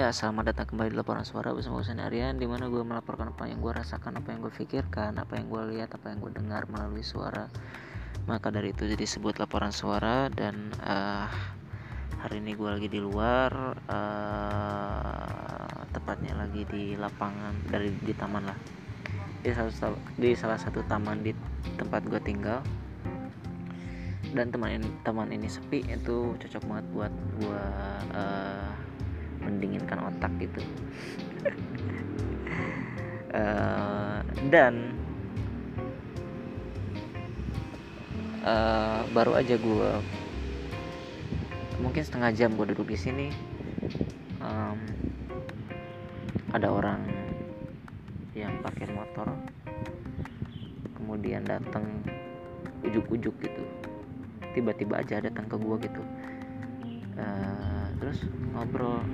Ya, selamat datang kembali di laporan suara bersama gue Aryan di mana gue melaporkan apa yang gue rasakan, apa yang gue pikirkan, apa yang gue lihat, apa yang gue dengar melalui suara. Maka dari itu disebut laporan suara dan uh, hari ini gue lagi di luar, uh, tepatnya lagi di lapangan dari di taman lah. Di salah, di salah satu taman di tempat gue tinggal dan teman ini teman ini sepi itu cocok banget buat gue uh, mendinginkan otak gitu. Uh, dan uh, baru aja gue mungkin setengah jam gue duduk di sini um, ada orang yang pakai motor kemudian datang ujuk-ujuk gitu. Tiba-tiba aja datang ke gue gitu. Uh, terus ngobrol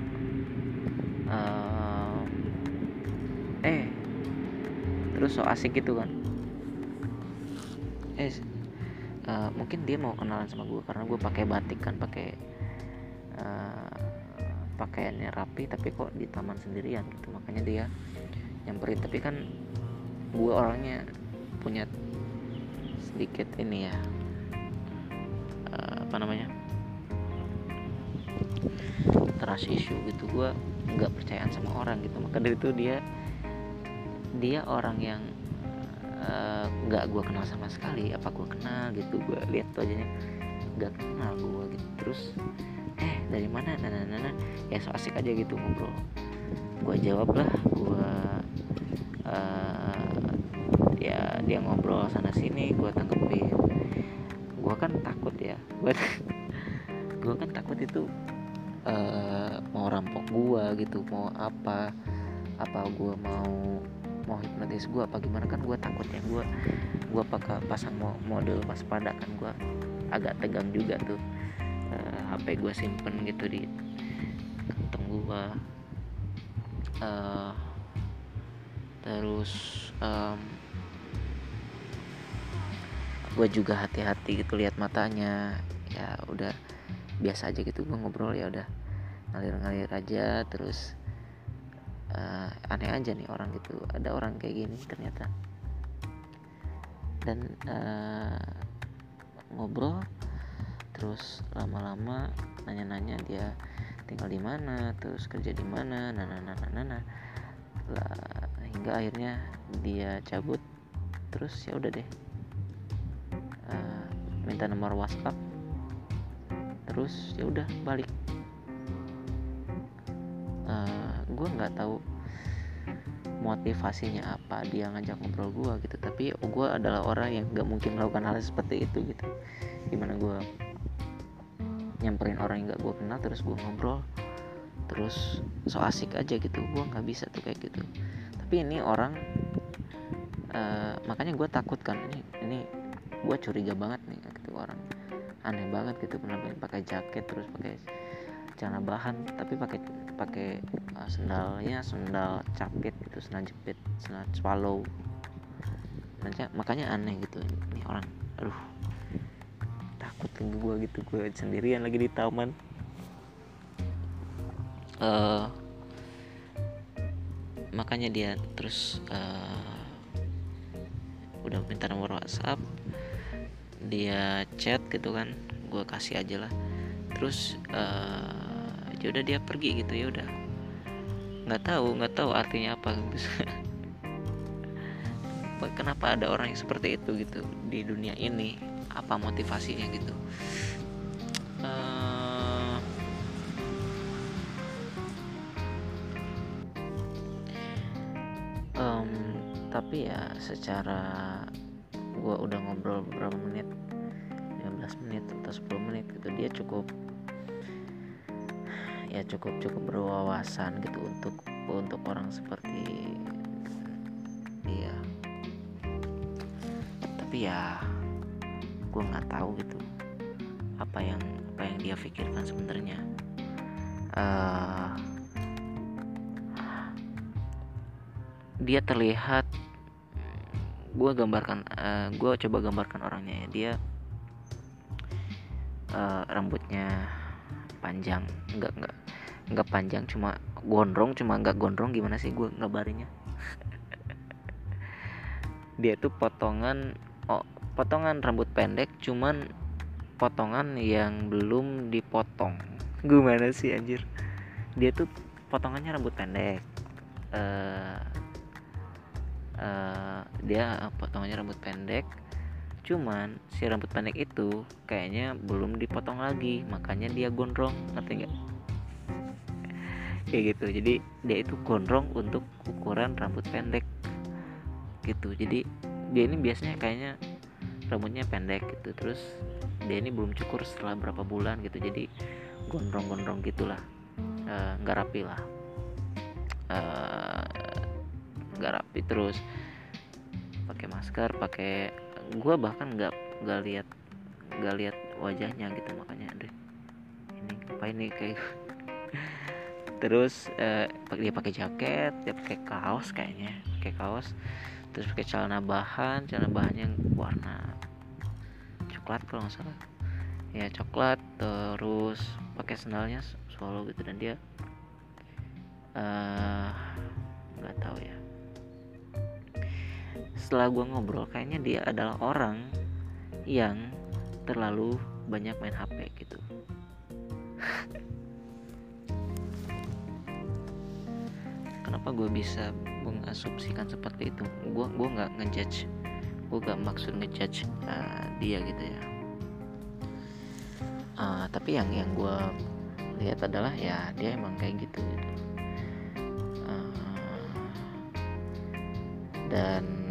uh, eh terus so asik gitu kan? Eh uh, mungkin dia mau kenalan sama gue karena gue pakai batik kan pakai uh, pakaiannya rapi tapi kok di taman sendirian gitu. Makanya dia nyamperin. Tapi kan gue orangnya punya sedikit ini ya uh, apa namanya trust issue gitu. Gue nggak percayaan sama orang gitu. Maka dari itu dia dia orang yang nggak uh, gue kenal sama sekali. Apa gue kenal gitu gue lihat aja nggak kenal gue gitu. Terus eh dari mana? Nah, nah, nah, nah. ya so asik aja gitu ngobrol. Gue jawab lah gue uh, ya dia ngobrol sana sini gue tangkepin gue kan takut ya gue gue kan takut itu uh, mau rampok gua gitu mau apa apa gua mau mau hipnotis gua apa gimana kan gua takutnya gua gua pakai pasang model waspada kan gua agak tegang juga tuh uh, eh, HP gua simpen gitu di kantong gua. Uh, terus um, gue juga hati-hati gitu lihat matanya ya udah biasa aja gitu gue ngobrol ya udah ngalir-ngalir aja terus uh, aneh aja nih orang gitu ada orang kayak gini ternyata dan uh, ngobrol terus lama-lama nanya-nanya dia tinggal di mana terus kerja di mana nah nah nah. Lah, hingga akhirnya dia cabut terus ya udah deh uh, minta nomor WhatsApp terus ya udah balik gue nggak tahu motivasinya apa dia ngajak ngobrol gue gitu. Tapi gue adalah orang yang nggak mungkin melakukan hal seperti itu gitu. Gimana gue nyamperin orang yang nggak gue kenal terus gue ngobrol terus so asik aja gitu. Gue nggak bisa tuh kayak gitu. Tapi ini orang uh, makanya gue takut kan ini ini gue curiga banget nih gitu orang. Aneh banget gitu penampilan pakai jaket terus pakai celana bahan tapi pakai pakai uh, sendalnya sendal capit itu sendal jepit sendal swallow. Nanti makanya aneh gitu ini orang. Aduh takut ke gue gitu gue sendirian lagi di taman. Uh, makanya dia terus uh, udah minta nomor WhatsApp dia chat gitu kan gue kasih aja lah. Terus uh, ya udah dia pergi gitu ya udah. Nggak tahu nggak tahu artinya apa gitu. Kenapa ada orang yang seperti itu gitu di dunia ini? Apa motivasinya gitu? Uh, um, tapi ya secara gue udah ngobrol beberapa menit? 15 menit atau 10 menit gitu. Dia cukup ya cukup cukup berwawasan gitu untuk untuk orang seperti dia tapi ya gue nggak tahu gitu apa yang apa yang dia pikirkan sebenarnya. Uh, dia terlihat gue gambarkan uh, gue coba gambarkan orangnya ya. Dia uh, rambutnya panjang. Enggak enggak nggak panjang. Cuma gondrong cuma nggak gondrong gimana sih gue ngabarinnya? Dia tuh potongan oh potongan rambut pendek cuman potongan yang belum dipotong. Gimana sih anjir? Dia tuh potongannya rambut pendek. Uh, uh, dia potongannya rambut pendek cuman si rambut pendek itu kayaknya belum dipotong lagi makanya dia gondrong ngerti nggak? Kayak gitu jadi dia itu gondrong untuk ukuran rambut pendek gitu. Jadi dia ini biasanya kayaknya rambutnya pendek gitu. Terus dia ini belum cukur setelah berapa bulan gitu. Jadi gondrong-gondrong gitulah. Eh, nggak uh, rapi lah. Eh, nggak uh, rapi terus. Pakai masker pakai gue bahkan nggak nggak lihat nggak lihat wajahnya gitu makanya deh ini apa ini kayak terus uh, dia pakai jaket dia pakai kaos kayaknya pakai kaos terus pakai celana bahan celana bahannya warna coklat kalau nggak salah. Ya coklat terus pakai sandalnya solo gitu dan dia eh, nggak uh, tahu ya setelah gue ngobrol kayaknya dia adalah orang yang terlalu banyak main HP gitu. Kenapa gue bisa mengasumsikan seperti itu? Gue gue nggak ngejudge gue gak maksud ngejudge uh, dia gitu ya. Uh, tapi yang yang gue lihat adalah ya dia emang kayak gitu, gitu. Uh, dan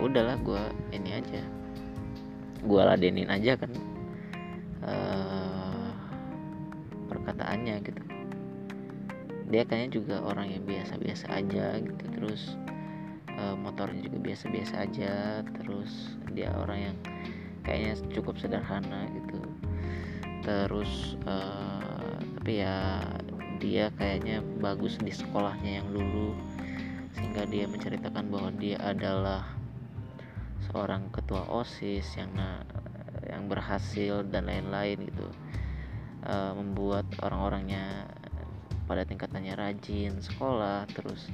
udahlah gue ini aja. Gue ladenin aja kan uh, perkataannya gitu. Dia kayaknya juga orang yang biasa-biasa aja gitu. Terus uh, motornya juga biasa-biasa aja. Terus dia orang yang kayaknya cukup sederhana gitu. Terus uh, tapi ya dia kayaknya bagus di sekolahnya yang dulu sehingga dia menceritakan bahwa dia adalah seorang ketua osis yang yang berhasil dan lain-lain gitu. Uh, membuat orang-orangnya pada tingkatannya rajin sekolah terus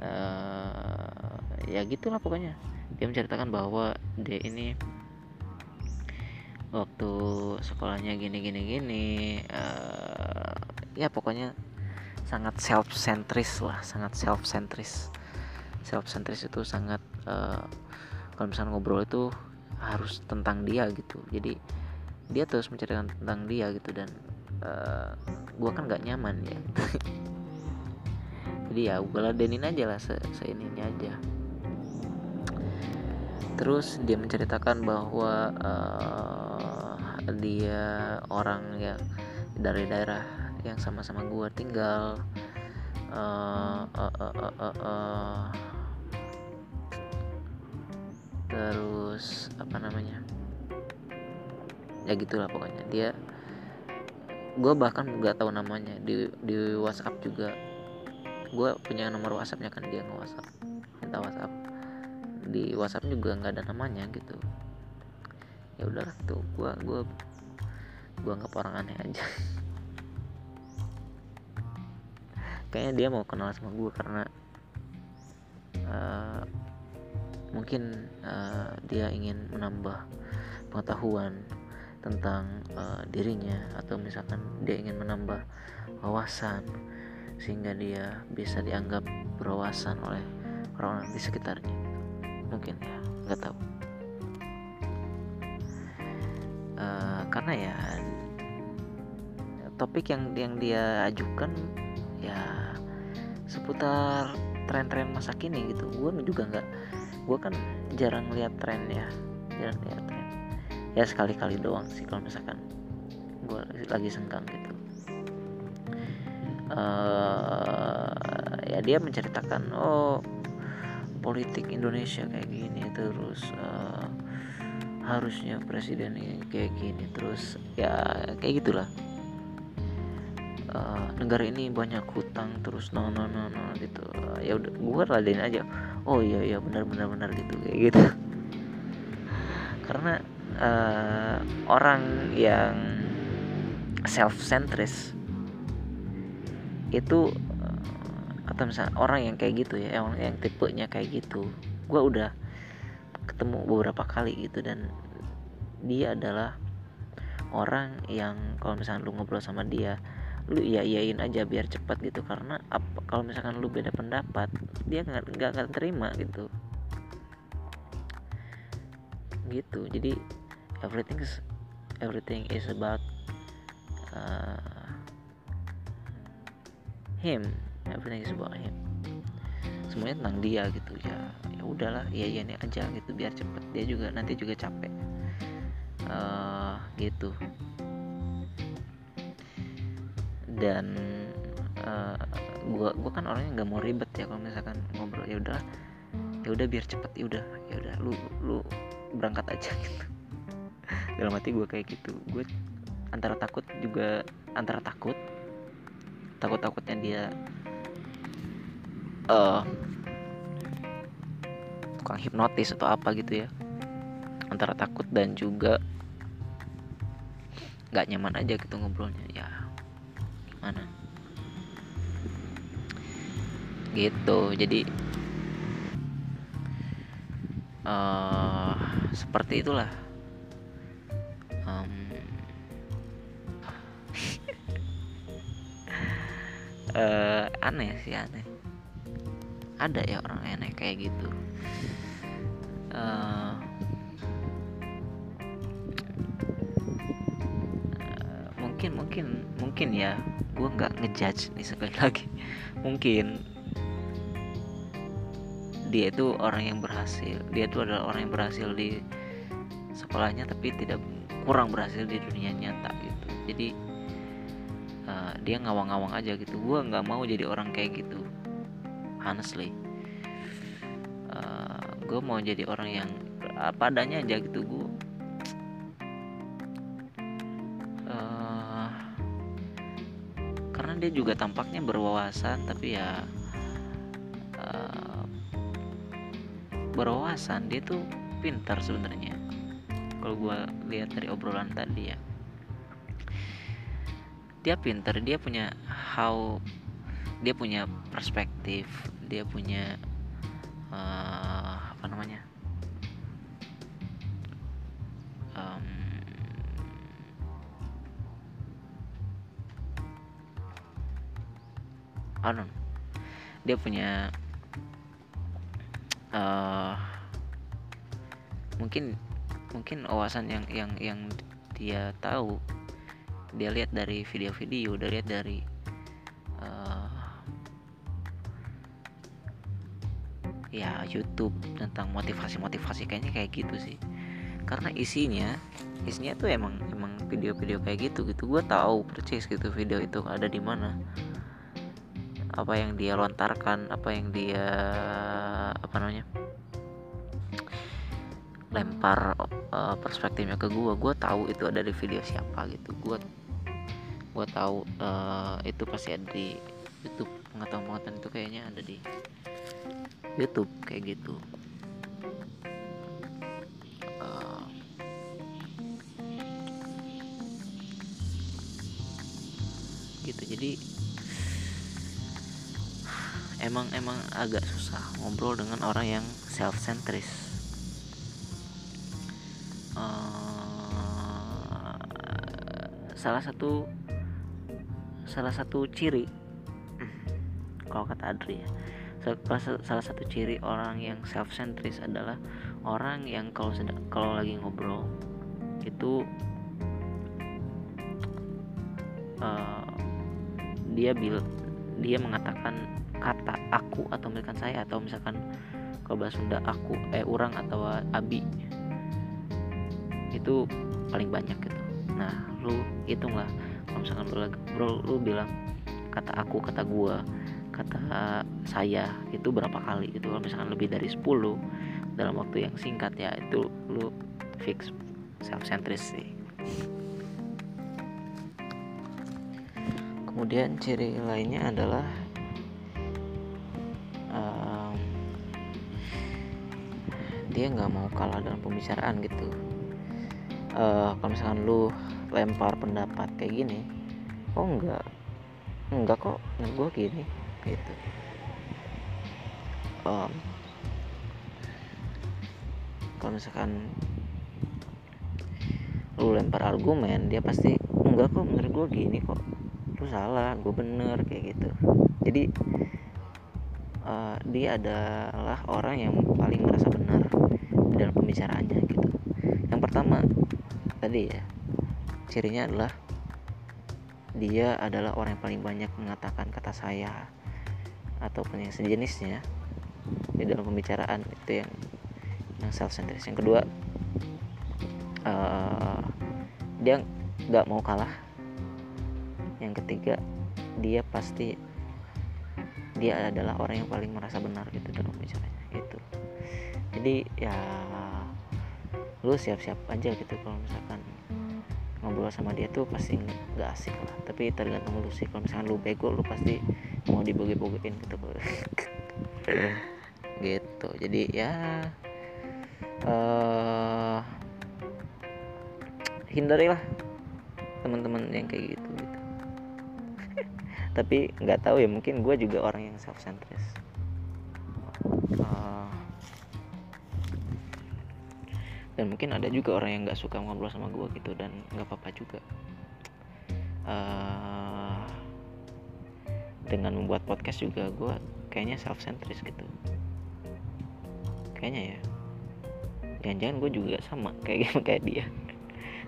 uh, ya gitulah pokoknya. Dia menceritakan bahwa dia ini waktu sekolahnya gini gini gini uh, ya pokoknya sangat self centris lah sangat self centris self centris itu sangat uh, kalau misalnya ngobrol itu harus tentang dia gitu. Jadi dia terus menceritakan tentang dia gitu dan uh, gue kan nggak nyaman ya. Jadi ya gue ladenin aja lah se, se ininya aja. Terus dia menceritakan bahwa uh, dia orang yang dari daerah yang sama-sama gue tinggal uh, uh, uh, uh, uh, uh, terus apa namanya? Ya gitulah pokoknya. Dia gue bahkan nggak tahu namanya. Di di WhatsApp juga. Gue punya nomor WhatsAppnya kan dia nge WhatsApp minta WhatsApp. Di WhatsApp juga nggak ada namanya gitu. Ya udahlah tuh gue gue gue nggak orang aneh aja. Kayaknya dia mau kenal sama gue karena uh, mungkin uh, dia ingin menambah pengetahuan tentang uh, dirinya atau misalkan dia ingin menambah wawasan sehingga dia bisa dianggap berwawasan oleh orang-orang di sekitarnya. Mungkin ya nggak tahu. Uh, karena ya topik yang yang dia ajukan ya seputar tren-tren masa kini gitu. Gue juga nggak gue kan jarang lihat tren ya jarang lihat tren. Ya sekali-kali doang sih kalau misalkan gue lagi senggang gitu. Uh, ya dia menceritakan oh politik Indonesia kayak gini terus uh, harusnya presiden kayak gini terus. Ya kayak gitulah uh, negara ini banyak hutang terus no no no no gitu. Ya udah gue ladenin aja. Oh iya iya benar benar benar gitu kayak gitu. Karena uh, orang yang self centris itu uh, atau misalnya orang yang kayak gitu ya yang, yang tipenya kayak gitu. Gue udah ketemu beberapa kali gitu dan dia adalah orang yang kalau misalnya lu ngobrol sama dia lu iya iyain aja biar cepat gitu. Karena apa kalau misalkan lu beda pendapat dia nggak nggak akan terima gitu. Gitu. Jadi everything is everything is about uh, him. Everything is about him. Semuanya tentang dia gitu. Ya ya udahlah iya iya aja gitu biar cepet. Dia juga nanti juga capek. Uh, gitu dan uh, gua gua kan orangnya nggak mau ribet ya kalau misalkan ngobrol. Ya udah ya udah biar cepet ya udah. Ya udah lu lu berangkat aja gitu. Dalam hati gue kayak gitu. Gue antara takut juga antara takut takut takutnya dia uh, tukang hipnotis atau apa gitu ya. Antara takut dan juga nggak nyaman aja gitu ngobrolnya gimana gitu jadi uh, seperti itulah. Um, uh, aneh sih aneh. Ada ya orang aneh kayak gitu. Uh, mungkin mungkin mungkin ya gue nggak ngejudge nih sekali lagi. Mungkin dia itu orang yang berhasil. Dia itu adalah orang yang berhasil di sekolahnya tapi tidak kurang berhasil di dunia nyata gitu. Jadi uh, dia ngawang-ngawang aja gitu. Gue nggak mau jadi orang kayak gitu. Honestly. Uh, gue mau jadi orang yang apa adanya aja gitu. Gue dia juga tampaknya berwawasan tapi ya uh, berwawasan. Dia tuh pintar sebenarnya. Kalau gue lihat dari obrolan tadi ya. Dia pintar dia punya how dia punya perspektif dia punya Anon dia punya uh, mungkin mungkin wawasan yang yang yang dia tahu dia lihat dari video-video dia lihat dari uh, ya YouTube tentang motivasi-motivasi kayaknya kayak gitu sih. Karena isinya isinya tuh emang emang video-video kayak gitu gitu. Gue tahu persis gitu video itu ada di mana apa yang dia lontarkan apa yang dia apa namanya lempar uh, perspektifnya ke gue gue tahu itu ada di video siapa gitu. Gue gue tahu uh, itu pasti ada di YouTube. Pengetahuan itu kayaknya ada di YouTube kayak gitu. Uh, gitu. Jadi emang emang agak susah ngobrol dengan orang yang self centris uh, salah satu salah satu ciri kalau kata Adri ya salah satu ciri orang yang self centris adalah orang yang kalau sedang kalau lagi ngobrol itu uh, dia bil dia mengatakan kata aku atau misalkan saya atau misalkan kalau bahasa Sunda aku eh orang atau abi itu paling banyak gitu. Nah lu hitung lah kalau misalkan lu bro lu bilang kata aku kata gua kata saya itu berapa kali gitu. Kalau misalkan lebih dari 10 dalam waktu yang singkat ya itu lu fix self centris sih. Kemudian ciri lainnya adalah dia nggak mau kalah dalam pembicaraan gitu. Uh, kalau misalkan lu lempar pendapat kayak gini oh enggak enggak kok menurut gue gini gitu. Um, kalau misalkan lu lempar argumen dia pasti enggak kok menurut gue gini kok. Lu salah gue bener kayak gitu. Jadi uh, dia adalah orang yang paling merasa benar dalam pembicaraannya gitu. Yang pertama tadi ya cirinya adalah dia adalah orang yang paling banyak mengatakan kata saya ataupun yang sejenisnya di dalam pembicaraan itu yang yang self centered yang kedua uh, dia nggak mau kalah. Yang ketiga dia pasti dia adalah orang yang paling merasa benar gitu dalam bicaranya itu jadi ya lu siap-siap aja gitu kalau misalkan ngobrol sama dia tuh pasti nggak asik lah. Tapi tergantung lu sih kalau misalkan lu bego lu pasti mau diboge-bogein gitu. Gitu. Jadi ya uh, hindarilah teman-teman yang kayak gitu gitu tapi nggak tahu ya mungkin gue juga orang yang self centered uh, dan mungkin ada juga orang yang nggak suka ngobrol sama gue gitu dan nggak apa-apa juga. Uh, dengan membuat podcast juga gue kayaknya self centered gitu. Kayaknya ya. Jangan-jangan gue juga sama kayak kayak dia.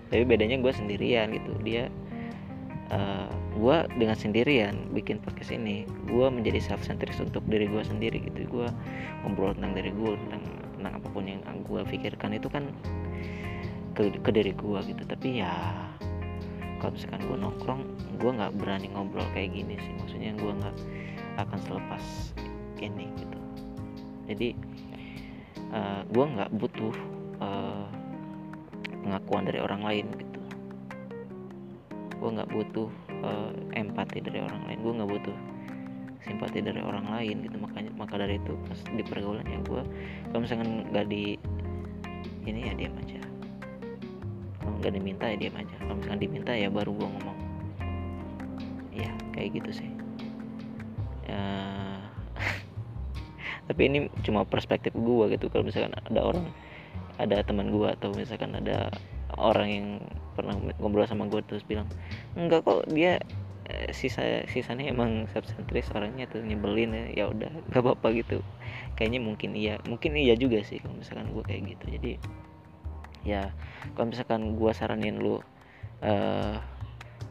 Tapi bedanya gue sendirian gitu. Dia uh, gue dengan sendirian bikin podcast ini gue menjadi self centris untuk diri gue sendiri gitu. Gue ngobrol tentang diri gue tentang tentang apa pun yang gue pikirkan itu kan ke, ke diri gue gitu. Tapi ya kalau misalkan gue nongkrong gue nggak berani ngobrol kayak gini sih. Maksudnya gue nggak akan selepas ini gitu. Jadi uh, eh, gue nggak butuh uh, pengakuan dari orang lain gitu. Gue nggak butuh uh, empati dari orang lain. Gue nggak butuh simpati dari orang lain gitu. Makanya maka dari itu pas di pergaulannya gue kalau misalkan nggak di ini ya diam aja. Kalau nggak diminta ya diam aja. Kalau misalkan diminta ya baru gue ngomong. Ya kayak gitu sih. Ya, tapi ini cuma perspektif gue gitu. Kalau misalkan ada orang ada teman gue atau misalkan ada orang yang pernah ngobrol sama gue terus bilang enggak kok dia eh, sisa sisanya emang subsentris orangnya tuh nyebelin ya ya udah gak apa apa gitu. Kayaknya mungkin iya mungkin iya juga sih kalau misalkan gue kayak gitu. Jadi ya kalau misalkan gue saranin lu uh,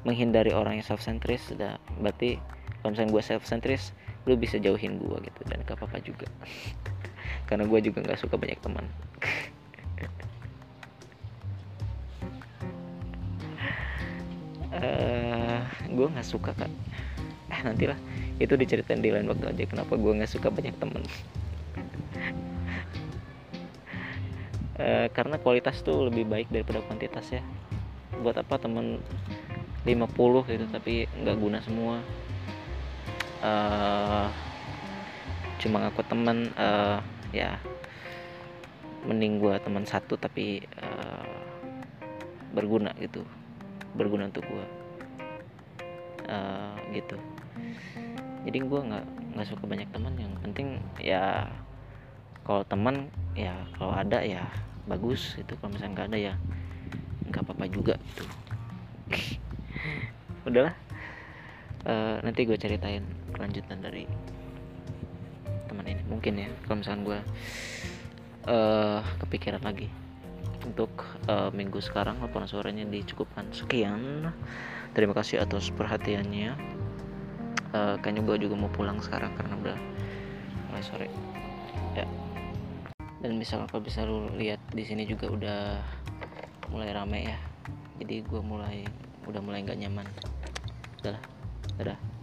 menghindari orang yang self centris udah berarti kalau misalkan gue self centris lu bisa jauhin gue gitu dan gak apa apa juga. Karena gue juga nggak suka banyak teman eh, gue nggak suka kan eh nantilah. Itu diceritain di lain waktu aja kenapa gue nggak suka banyak temen. Uh, karena kualitas tuh lebih baik daripada kuantitas ya. Buat apa temen 50 gitu tapi nggak guna semua. Uh, cuma ngaku temen uh, ya mending gue teman satu tapi uh, berguna gitu berguna untuk gue uh, gitu. Jadi gue nggak nggak suka banyak teman. Yang penting ya kalau teman ya kalau ada ya bagus itu kalau misalnya nggak ada ya nggak apa-apa juga gitu. Udahlah. Uh, nanti gue ceritain kelanjutan dari teman ini. Mungkin ya kalau misalnya gue uh, kepikiran lagi untuk uh, minggu sekarang laporan suaranya dicukupkan. Sekian. Terima kasih atas perhatiannya. Uh, kayaknya gue juga mau pulang sekarang karena udah mulai sore. Ya. Dan misal kalau bisa lu lihat di sini juga udah mulai rame ya. Jadi gue mulai udah mulai nggak nyaman. Udah dadah